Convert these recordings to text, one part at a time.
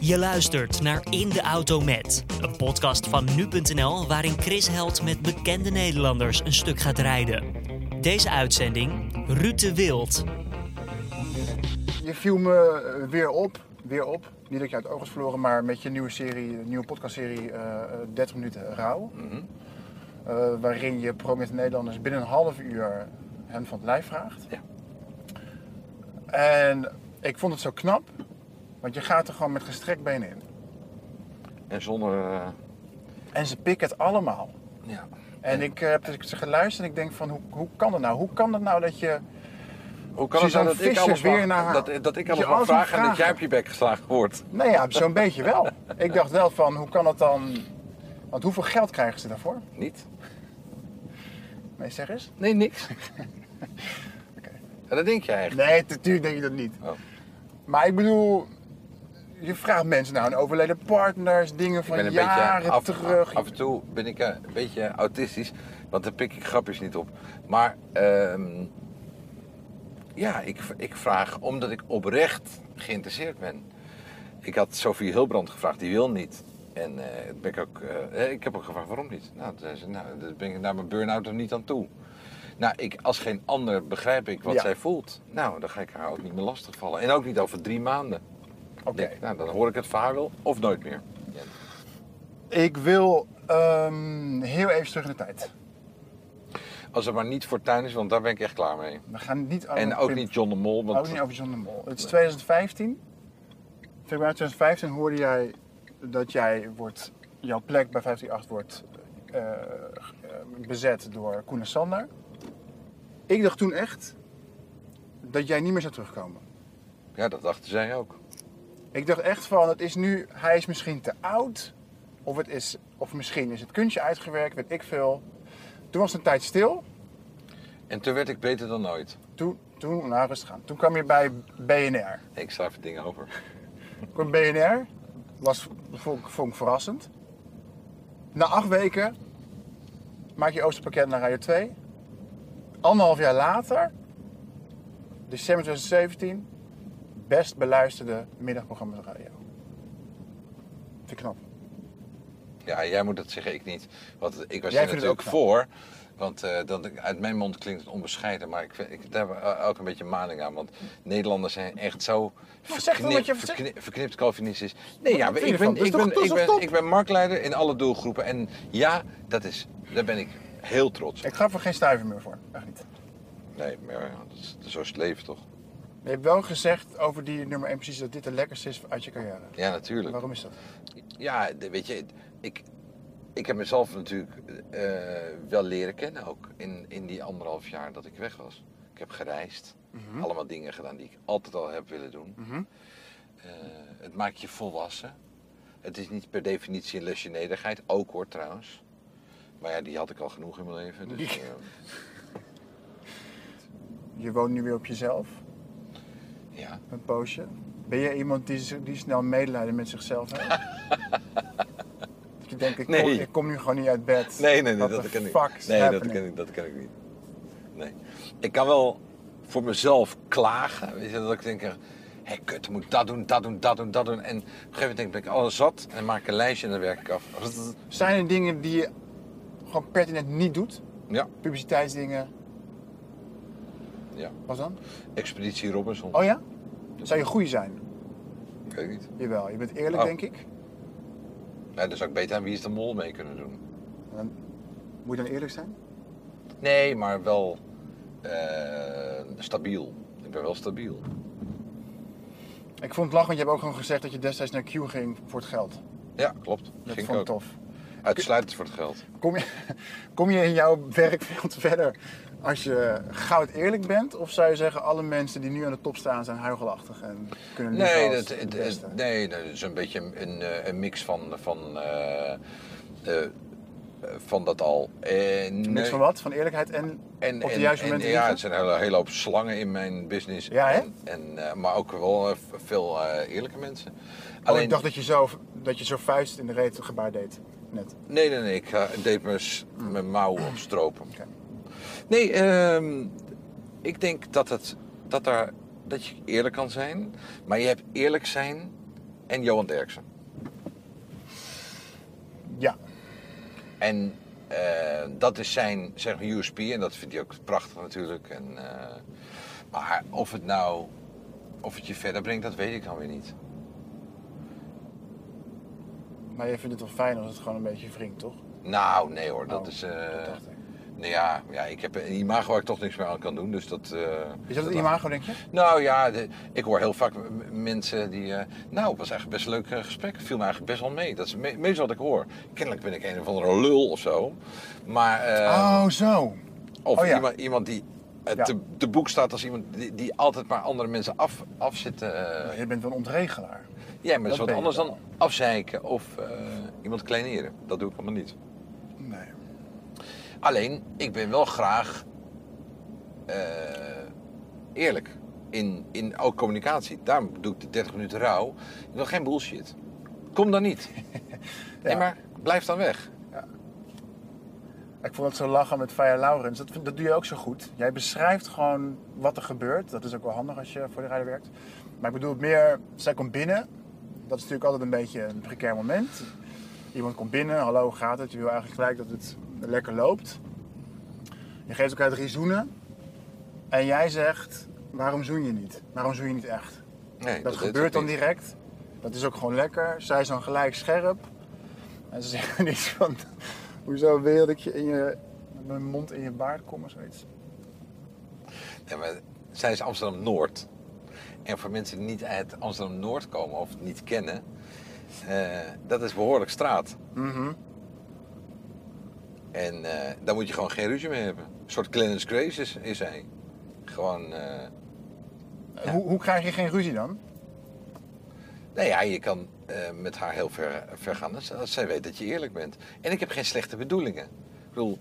Je luistert naar In de Auto Met, een podcast van nu.nl waarin Chris Held met bekende Nederlanders een stuk gaat rijden. Deze uitzending, Ruud de Wild. Je viel me eh, weer op, weer op. Niet dat je uit het oog was verloren, maar met je nieuwe serie, nieuwe podcastserie eh, eh, 30 minuten rauw. Eh, waarin je prominente Nederlanders binnen een half uur hen van het lijf vraagt. Ja. En ik vond het zo knap, want je gaat er gewoon met gestrekt benen in. En zonder. eh, En ze pikken het allemaal. ja. En ik eh, heb dus geluisterd en ik denk van, hoe, hoe kan dat nou? Hoe kan dat nou dat je... Hoe kan het nou dat ik alles weer naar dat, dat ik alles mag vragen en dat vragen. jij op je bek geslagen wordt? Nou ja, zo'n beetje wel. Ik dacht wel van, hoe kan dat dan... Want hoeveel geld krijgen ze daarvoor? Niet? Nee, zeg eens. Nee, niks. Ja, dat denk jij eigenlijk. Nee, natuurlijk denk je dat niet. Oh. Maar ik bedoel, je vraagt mensen nou een overleden partners, dingen Ik van ben een jaren beetje af, terug. af en toe ben ik eh, een beetje autistisch, want dan pik ik grapjes niet op. Maar ehm, ja, ik, ik vraag omdat ik oprecht geïnteresseerd ben. Ik had Sophie Hilbrand gevraagd, die wil niet. En eh, ben ik, ook, eh, ik heb ook gevraagd waarom niet. Nou, toen zei ze, nou, daar ben ik naar mijn burn-out er niet aan toe. Nou, ik, als geen ander begrijp ik wat Ja. zij voelt. Nou, dan ga ik haar ook niet meer lastigvallen. En ook niet over drie maanden. Oké. Nou, dan hoor ik het verhaal wel of nooit meer. Ja. Ik wil ehm, heel even terug in de tijd. Als het maar niet Fortuin is, want daar ben ik echt klaar mee. We gaan niet over En ook Pim- niet John de Mol, want ook niet over John de Mol. Het is 2015. Februari 2015 hoorde jij dat jij wordt, jouw plek bij 538 wordt eh, eh, bezet door Koen en Sander. Ik dacht toen echt dat jij niet meer zou terugkomen. ja, dat dachten zij ook. Ik dacht echt van, het is nu, hij is misschien te oud. Of, het is, of misschien is het kunstje uitgewerkt, weet ik veel. Toen was het een tijd stil. En toen werd ik beter dan ooit. Toen, toen nou rustig aan. Toen kwam je bij BNR. Ik schrijf dingen over. Kwam BNR, was, vond, ik- vond ik verrassend. Na acht weken maak je Oosterpakket naar Radio 2. Anderhalf jaar later, december 2017, best beluisterde middagprogramma radio. Ik knap. Ja, jij moet dat zeggen, ik niet. Want ik was Jij er natuurlijk voor. Want eh, dat, uit mijn mond klinkt het onbescheiden. Maar ik, vind- ik, daar heb ik ook een beetje maling aan. Want Nederlanders zijn echt zo verknipt, verkni- verknipt Calvinistisch. Nee, ja, ik ben, ik, ben, ik, ben, top? ik ben marktleider in alle doelgroepen. En ja, dat is, daar ben ik heel trots op. Ik ga er geen stuiver meer voor. Echt niet. Nee, maar ja, dat is, zo is het leven toch? Je hebt wel gezegd over die nummer 1 precies dat dit de lekkerste is uit je carrière. Ja, natuurlijk. Waarom is dat? Ja, weet je, ik, ik heb mezelf natuurlijk eh, wel leren kennen ook in, in die anderhalf jaar dat ik weg was. Ik heb gereisd, Mhm. allemaal dingen gedaan die ik altijd al heb willen doen. Mhm. Eh, het maakt je volwassen. Het is niet per definitie een lesje nederigheid, ook hoor trouwens. Maar ja, die had ik al genoeg in mijn leven. Dus, eh, Je woont nu weer op jezelf. Een poosje. Ben je iemand die, die snel medelijden met zichzelf heeft? dat je denkt, ik, kom, ik kom nu gewoon niet uit bed. Nee, nee, nee, dat ken ik is Nee, dat ken ik, dat ken ik niet. Nee. Ik kan wel voor mezelf klagen. Weet je, dat ik denk, hé hey, kut, ik moet dat doen, dat doen, dat doen, dat doen. En op een gegeven moment denk ik, ben ik alles zat en maak ik een lijstje en dan werk ik af. Zijn er dingen die je gewoon pertinent niet doet? Ja, Publiciteitsdingen, ja. wat dan? Expeditie Robinson. Oh ja? Zou je goeie zijn? Ik weet niet. Jawel, je bent eerlijk Oh. denk ik. Nee, dan zou ik beter aan Wie is de Mol mee kunnen doen. En moet je dan eerlijk zijn? Nee, maar wel eh, stabiel. Ik ben wel stabiel. Ik vond het lachen, want je hebt ook gewoon gezegd dat je destijds naar Q ging voor het geld. Ja, klopt. Dat Ging vond ik ik ook. tof. Uitsluitend voor het geld. Kom je, kom je in jouw werk veel te verder als je goud eerlijk bent? Of zou je zeggen, alle mensen die nu aan de top staan zijn huigelachtig en kunnen niet Nee, dat, het- nee, dat is een beetje een, een, eh, mix van, van, eh, eh, van dat al. En, Een mix van wat? Van eerlijkheid en, En, op de juiste en- momenten Ja, het zijn een hele, hele hoop slangen in mijn business. Ja, hè? En, en, maar ook wel veel eerlijke mensen. Oh, ik dacht dat je, zo, dat je zo vuist in de reet gebaar deed. Net. Nee, nee, nee. Ik ga, deed mijn, mijn mouwen opstropen. Nee, ehm, ik denk dat, het, dat, er, dat je eerlijk kan zijn. Maar je hebt eerlijk zijn en Johan Derksen. Ja. En eh, dat is zijn zeg maar, USP en dat vindt hij ook prachtig natuurlijk. En, eh, maar of het nou, of het je verder brengt, dat weet ik dan weer niet. Maar je vindt het wel fijn als het gewoon een beetje wringt, toch? Nou, nee hoor, dat Oh, is... dat ik. nou ja, ja, ik heb een imago waar ik toch niks meer aan kan doen, dus dat... eh, Is dat het imago, denk je? Nou ja, de- ik hoor heel vaak mensen die... eh, nou, het was eigenlijk best een leuk gesprek. Viel me eigenlijk best wel mee. Dat is me- meestal wat ik hoor. Kennelijk ben ik een of andere lul of zo. Maar... oh, zo. Of Oh ja. iemand, iemand die Ja. te, te boek staat als iemand die, die altijd maar andere mensen af, af zit. eh, Je bent wel een ontregelaar. ja, maar dat is wat anders wel. dan afzeiken of eh, iemand kleineren. Dat doe ik allemaal niet. Nee. Alleen, ik ben wel graag eh, eerlijk. In, in ook communicatie. Daarom doe ik de 30 minuten rouw. Ik wil geen bullshit. Kom dan niet. Nee, maar blijf dan weg. Ik vond het zo lachen met Faya Laurens. Dat, dat doe je ook zo goed. Jij beschrijft gewoon wat er gebeurt. Dat is ook wel handig als je voor de rijder werkt. Maar ik bedoel het meer, zij komt binnen. Dat is natuurlijk altijd een beetje een precair moment. Iemand komt binnen, hallo, hoe gaat het? Je wil eigenlijk gelijk dat het lekker loopt. Je geeft elkaar drie zoenen. En jij zegt, waarom zoen je niet? Waarom zoen je niet echt? Nee, Dat, gebeurt dan niet. direct. Dat is ook gewoon lekker. Zij is dan gelijk scherp. En ze zeggen niets van... Hoezo wil je dat ik je in je... met mijn mond in je baard kom of zoiets? Ja, maar zij is Amsterdam-Noord. En voor mensen die niet uit Amsterdam-Noord komen of het niet kennen, eh, dat is behoorlijk straat. Mhm. En eh, daar moet je gewoon geen ruzie mee hebben. Een soort Clarence Grace is, is hij. Gewoon, eh, Ja. Hoe, hoe krijg je geen ruzie dan? Nou ja, je kan eh, met haar heel ver, ver gaan als, als zij weet dat je eerlijk bent. En ik heb geen slechte bedoelingen. Ik bedoel,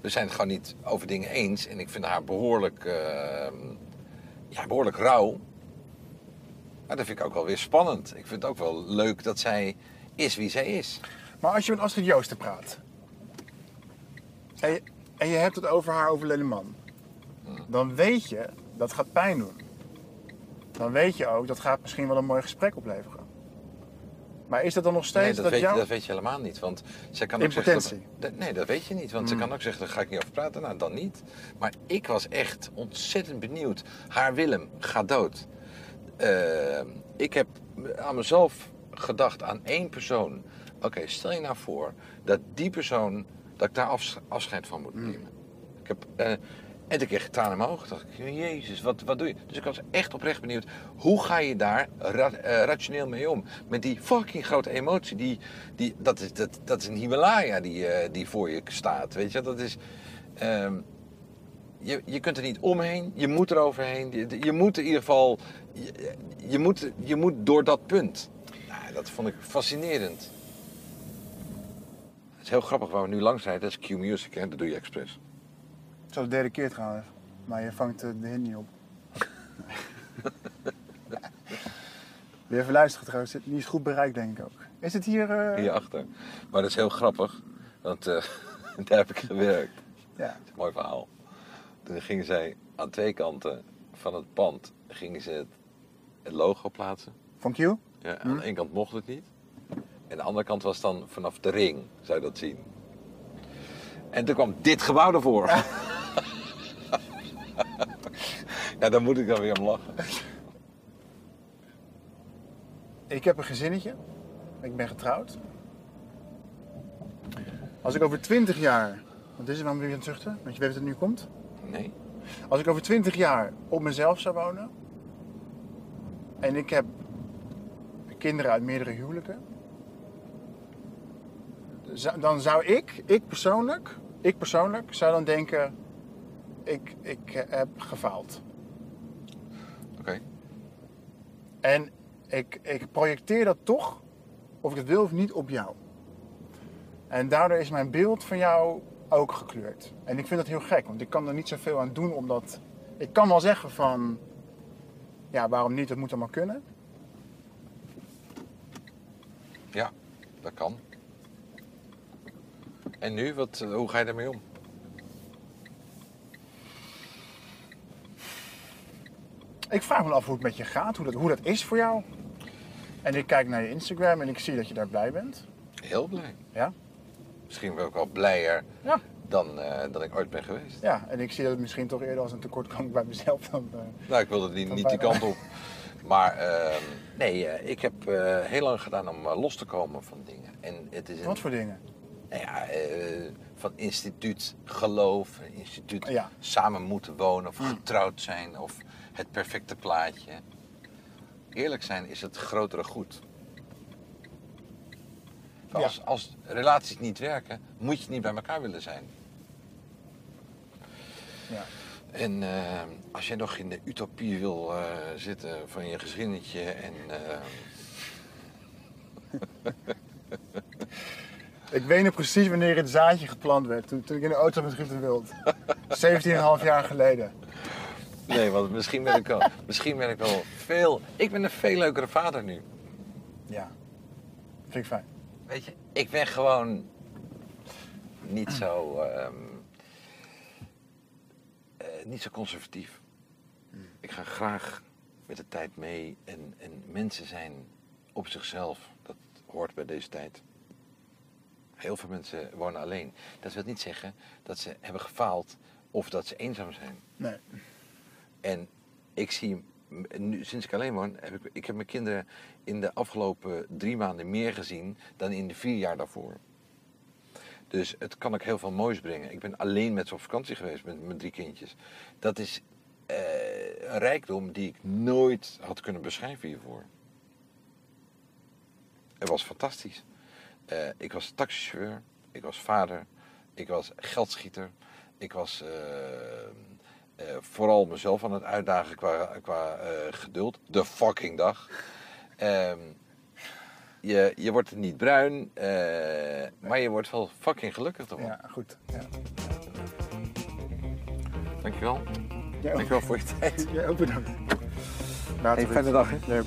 we zijn het gewoon niet over dingen eens. En ik vind haar behoorlijk, eh, ja, behoorlijk rauw. Maar dat vind ik ook wel weer spannend. Ik vind het ook wel leuk dat zij is wie zij is. Maar als je met Astrid Joosten praat... En je, en je hebt het over haar overleden man... Dan weet je, dat gaat pijn doen. Dan weet je ook, dat gaat misschien wel een mooi gesprek opleveren. Maar is dat dan nog steeds Nee, dat, dat weet, jou... dat weet je helemaal niet. Want zij kan ook zeggen... Dat, nee, dat weet je niet. Want ze Hmm. kan ook zeggen, daar ga ik niet over praten. Nou, dan niet. Maar ik was echt ontzettend benieuwd. Haar Willem gaat dood. Eh, ik heb aan mezelf gedacht aan één persoon. Oké, stel je nou voor dat die persoon... dat ik daar afs- afscheid van moet nemen. Ik heb... eh, en toen kreeg ik tranen in mijn ogen. dacht ik, jezus, wat, wat doe je? Dus ik was echt oprecht benieuwd. Hoe ga je daar eh, rationeel mee om? Met die fucking grote emotie. Die, die, dat, is, dat, dat is een Himalaya die, eh, die voor je staat. Weet je, dat is... ehm, je, je kunt er niet omheen. Je moet er overheen. Je, je moet in ieder geval... Je, moet, je moet door dat punt. Nou, dat vond ik fascinerend. Het is heel grappig waar we nu langs rijden. Dat is Q-Music? Dat doe je expres. Al de derde keer trouwens. Maar je vangt eh, de hint niet op. Weer even luisteren trouwens. Die is goed bereikt denk ik ook. Is het hier... eh, hierachter. Maar dat is heel grappig, want eh, daar heb ik gewerkt. Ja. Dat is een mooi verhaal. Toen gingen zij aan twee kanten van het pand gingen ze het, het logo plaatsen. Van Q? Ja, aan de ene kant mocht het niet. En de andere kant was dan vanaf de ring, zou je dat zien. En toen kwam dit gebouw ervoor. ja, daar moet ik dan weer om lachen. Ik heb een gezinnetje. Ik ben getrouwd. Als ik over 20 jaar... Wat is er waarom ben je aan het zuchten? Want je weet dat het nu komt. Nee? Als ik over 20 jaar op mezelf zou wonen. En ik heb kinderen uit meerdere huwelijken. Dan zou ik, ik persoonlijk, ik persoonlijk zou dan denken, ik, ik heb gefaald. Oké. En ik, ik projecteer dat toch, of ik het wil of niet, op jou. En daardoor is mijn beeld van jou ook gekleurd. En ik vind dat heel gek, want ik kan er niet zoveel aan doen, omdat... Ik kan wel zeggen van, ja, waarom niet, het moet allemaal kunnen. Ja, dat kan. En nu, wat, hoe ga je daarmee om? Ik vraag me af hoe het met je gaat, hoe dat, hoe dat is voor jou. En ik kijk naar je Instagram en ik zie dat je daar blij bent. Heel blij. Ja? Misschien ben ik wel blijer Ja. dan, eh, dan ik ooit ben geweest. Ja, en ik zie dat het misschien toch eerder als een tekortkoming bij mezelf dan... eh, Nou, ik wilde niet, niet die kant op. Maar ehm, nee, eh, ik heb heel lang gedaan om los te komen van dingen. En het is een, wat voor dingen? nou ja, van instituut geloof, instituut Ja. samen moeten wonen of getrouwd zijn of het perfecte plaatje. Eerlijk zijn is het grotere goed. Ja. Als, als relaties niet werken, moet je niet bij elkaar willen zijn. Ja. En eh, als jij nog in de utopie wil eh, zitten van je gezinnetje en eh, Ik weet nog precies wanneer het zaadje geplant werd. Toen, toen ik in de auto met Ruud de Wild. 17,5 jaar geleden. Nee, want misschien ben ik wel, misschien ben ik wel veel. Ik ben een veel leukere vader nu. Ja. Vind ik fijn. Weet je, ik ben gewoon niet zo. ehm, eh, niet zo conservatief. Ik ga graag met de tijd mee en, en mensen zijn op zichzelf. Dat hoort bij deze tijd. Heel veel mensen wonen alleen. Dat wil niet zeggen dat ze hebben gefaald of dat ze eenzaam zijn. Nee. En ik zie, nu, sinds ik alleen woon, heb ik, ik heb mijn kinderen in de afgelopen drie maanden meer gezien dan in de vier jaar daarvoor. Dus het kan ook heel veel moois brengen. Ik ben alleen met ze op vakantie geweest met mijn drie kindjes. Dat is eh, een rijkdom die ik nooit had kunnen beschrijven hiervoor. Het was fantastisch. Eh, ik was taxichauffeur, ik was vader, ik was geldschieter, ik was eh, eh, vooral mezelf aan het uitdagen qua, qua geduld. De fucking dag. Ehm, je, je wordt niet bruin, maar je wordt wel fucking gelukkig ervan. Ja, goed. Ja. Dankjewel. Jij Dankjewel voor je tijd. jij ook bedankt. Hey, fijne dag, hè?